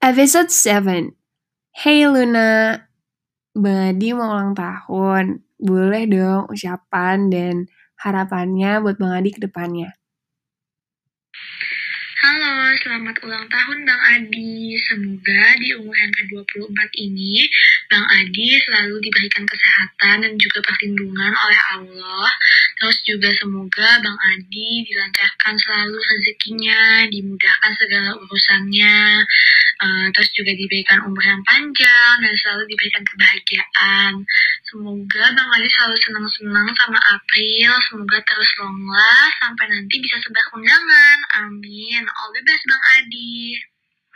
Episode 7 Hey Luna. Bang Adi mau ulang tahun. Boleh dong ucapan dan harapannya buat Bang Adi ke depannya. Halo, selamat ulang tahun Bang Adi. Semoga di umur yang ke-24 ini, Bang Adi selalu diberikan kesehatan dan juga perlindungan oleh Allah. Terus juga semoga Bang Adi dilancarkan selalu rezekinya, dimudahkan segala urusannya, uh, terus juga diberikan umur yang panjang dan selalu diberikan kebahagiaan. Semoga Bang Adi selalu senang-senang sama April, semoga terus long last sampai nanti bisa sebar undangan. Amin.